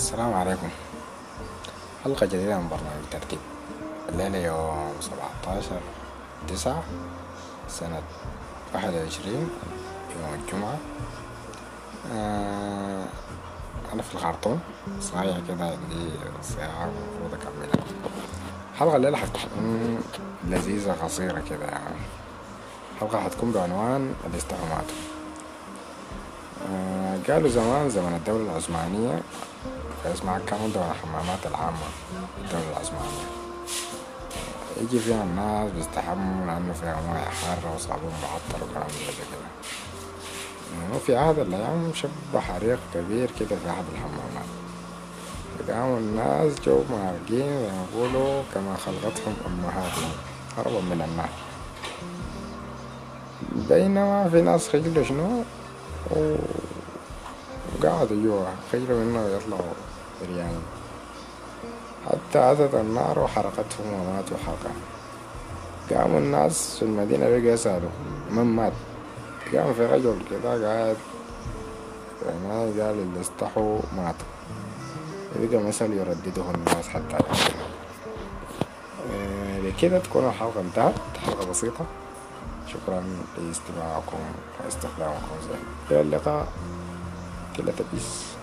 السلام عليكم. حلقة جديدة من برنامج ترتيب. الليلة يوم سبعة عشر تسعة سنة واحد وعشرين يوم الجمعة. آه أنا في الخرطوم. صحيح كده عندي ساعة المفروض أكملها. الحلقة الليلة حتكون لذيذة قصيرة كده يعني. الحلقة حتكون بعنوان الاستهامات قالوا زمان زمن الدولة العثمانية. فاسمها كانت دولة الحمامات العامة الدولة العثمانية. يجي فيها الناس بيستحموا لأنه فيها موية حارة وصابون معطر وكلام زي كده. وفي عهد الأيام شب حريق كبير كده في أحد الحمامات. فقاموا الناس جو مارقين زي ما يقولوا كما خلقتهم أمهاتهم هربا من النار. بينما في ناس خجلوا شنو؟ و- وقعدوا جوا خجلوا منه يطلعوا بريان حتى أتت النار وحرقتهم وماتوا حرقا قاموا الناس في المدينة بقوا يسألوا من مات؟ قام في رجل كده قاعد ما قال اللي استحوا ماتوا. بقى مثل يردده الناس حتى الآن آه، بكده تكون الحلقة انتهت. حلقة بسيطة. شكرا لاستماعكم واستخدامكم. زين إلى اللقاء. to look at this